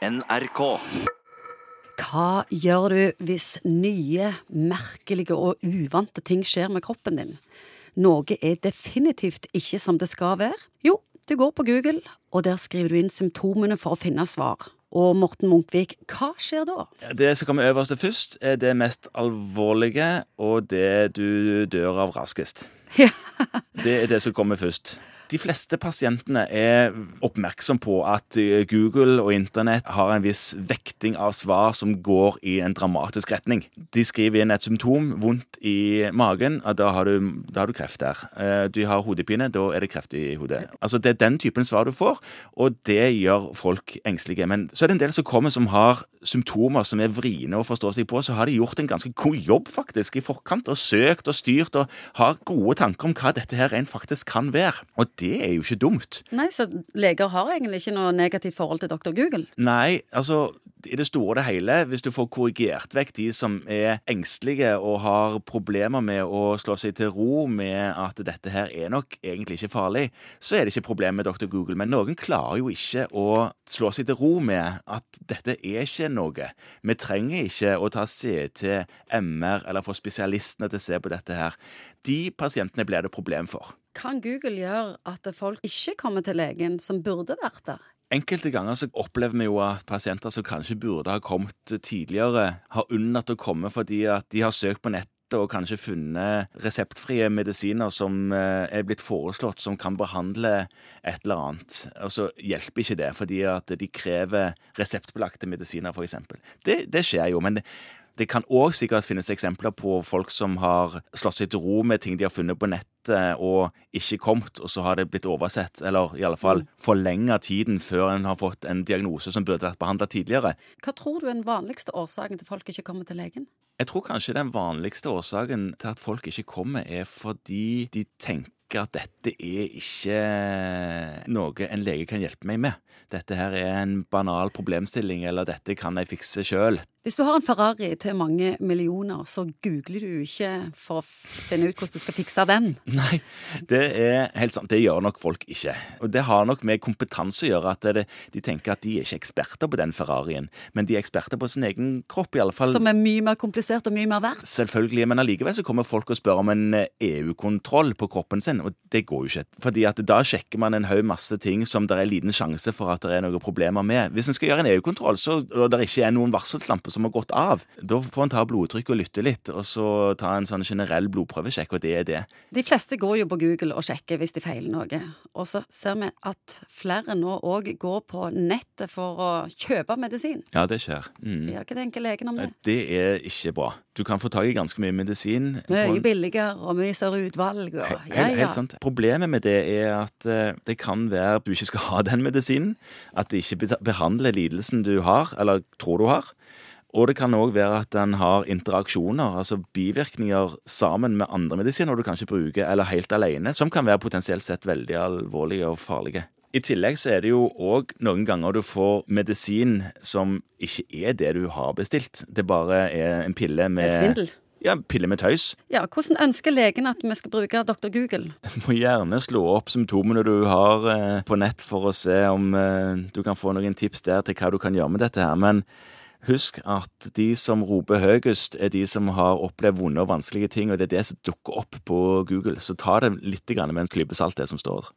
NRK. Hva gjør du hvis nye, merkelige og uvante ting skjer med kroppen din? Noe er definitivt ikke som det skal være. Jo, du går på Google, og der skriver du inn symptomene for å finne svar. Og Morten Munkvik, hva skjer da? Det som kommer øverst først, er det mest alvorlige, og det du dør av raskest. Ja. Det er det som kommer først. De fleste pasientene er oppmerksom på at eh, Google og internett har en viss vekting av svar som går i en dramatisk retning. De skriver inn et symptom, vondt i magen, da har du, da har du kreft der. Eh, Du har hodepine, da er det kreft i hodet. Altså Det er den typen svar du får, og det gjør folk engstelige. Men så er det en del som kommer som har symptomer som er vriene å forstå seg på, så har de gjort en ganske god jobb faktisk i forkant, og søkt og styrt og har gode tanker om hva dette her rent faktisk kan være. Og det er jo ikke dumt. Nei, så leger har egentlig ikke noe negativt forhold til dr. Google? Nei, altså i det store og det hele, hvis du får korrigert vekk de som er engstelige og har problemer med å slå seg til ro med at dette her er nok egentlig ikke farlig, så er det ikke problem med dr. Google. Men noen klarer jo ikke å slå seg til ro med at dette er ikke noe. Vi trenger ikke å ta CT, MR eller få spesialistene til å se på dette her. De pasientene blir det problem for. Kan Google gjøre at folk ikke kommer til legen som burde vært der? Enkelte ganger så opplever vi jo at pasienter som kanskje burde ha kommet tidligere, har unnlatt å komme fordi at de har søkt på nettet og kanskje funnet reseptfrie medisiner som eh, er blitt foreslått som kan behandle et eller annet. Og så hjelper ikke det, fordi at de krever reseptbelagte medisiner, f.eks. Det, det skjer jo, men det, kan òg sikkert finnes eksempler på folk som har slått seg til ro med ting de har funnet på nettet og ikke kommet, og så har det blitt oversett, eller i alle fall forlenga tiden før en har fått en diagnose som burde vært behandla tidligere. Hva tror du er den vanligste årsaken til folk ikke kommer til legen? Jeg tror kanskje den vanligste årsaken til at folk ikke kommer, er fordi de tenker at dette er ikke noe en lege kan hjelpe meg med. Dette her er en banal problemstilling, eller dette kan jeg fikse sjøl. Hvis du har en Ferrari til mange millioner, så googler du ikke for å finne ut hvordan du skal fikse den. Nei, det er helt sant. Det gjør nok folk ikke. Og det har nok med kompetanse å gjøre. At det, de tenker at de er ikke eksperter på den Ferrarien, men de er eksperter på sin egen kropp, i alle fall. Som er mye mer komplisert og mye mer verdt. Selvfølgelig, men allikevel så kommer folk og spør om en EU-kontroll på kroppen sin, og det går jo ikke. Fordi at da sjekker man en haug masse ting som det er liten sjanse for at det er noen problemer med. Hvis en skal gjøre en EU-kontroll, og det ikke er noen varselslampe som har gått av, da får en ta blodtrykk og lytte litt, og så ta en sånn generell blodprøvesjekk, og det er det. De fleste går jo på Google og sjekker hvis de feiler noe. Og så ser vi at flere nå òg går på nettet for å kjøpe medisin. Ja, det skjer. Mm. Ja, Hva tenker legen om det? Det er ikke bra. Du kan få tak i ganske mye medisin. Mye billigere og mye større utvalg og ja, ja. Sant. Problemet med det er at eh, det kan være du ikke skal ha den medisinen. At det ikke behandler lidelsen du har, eller tror du har. Og det kan òg være at den har interaksjoner, altså bivirkninger sammen med andre medisiner du kanskje bruker, eller helt alene, som kan være potensielt sett veldig alvorlige og farlige. I tillegg så er det jo òg noen ganger du får medisin som ikke er det du har bestilt. Det bare er en pille med svindel. Ja, piller med tøys. Ja, hvordan ønsker legen at vi skal bruke Dr. Google? må gjerne slå opp symptomene du har eh, på nett for å se om eh, du kan få noen tips der til hva du kan gjøre med dette her. Men husk at de som roper høyest, er de som har opplevd vonde og vanskelige ting, og det er det som dukker opp på Google. Så ta det litt med en klype salt, det som står.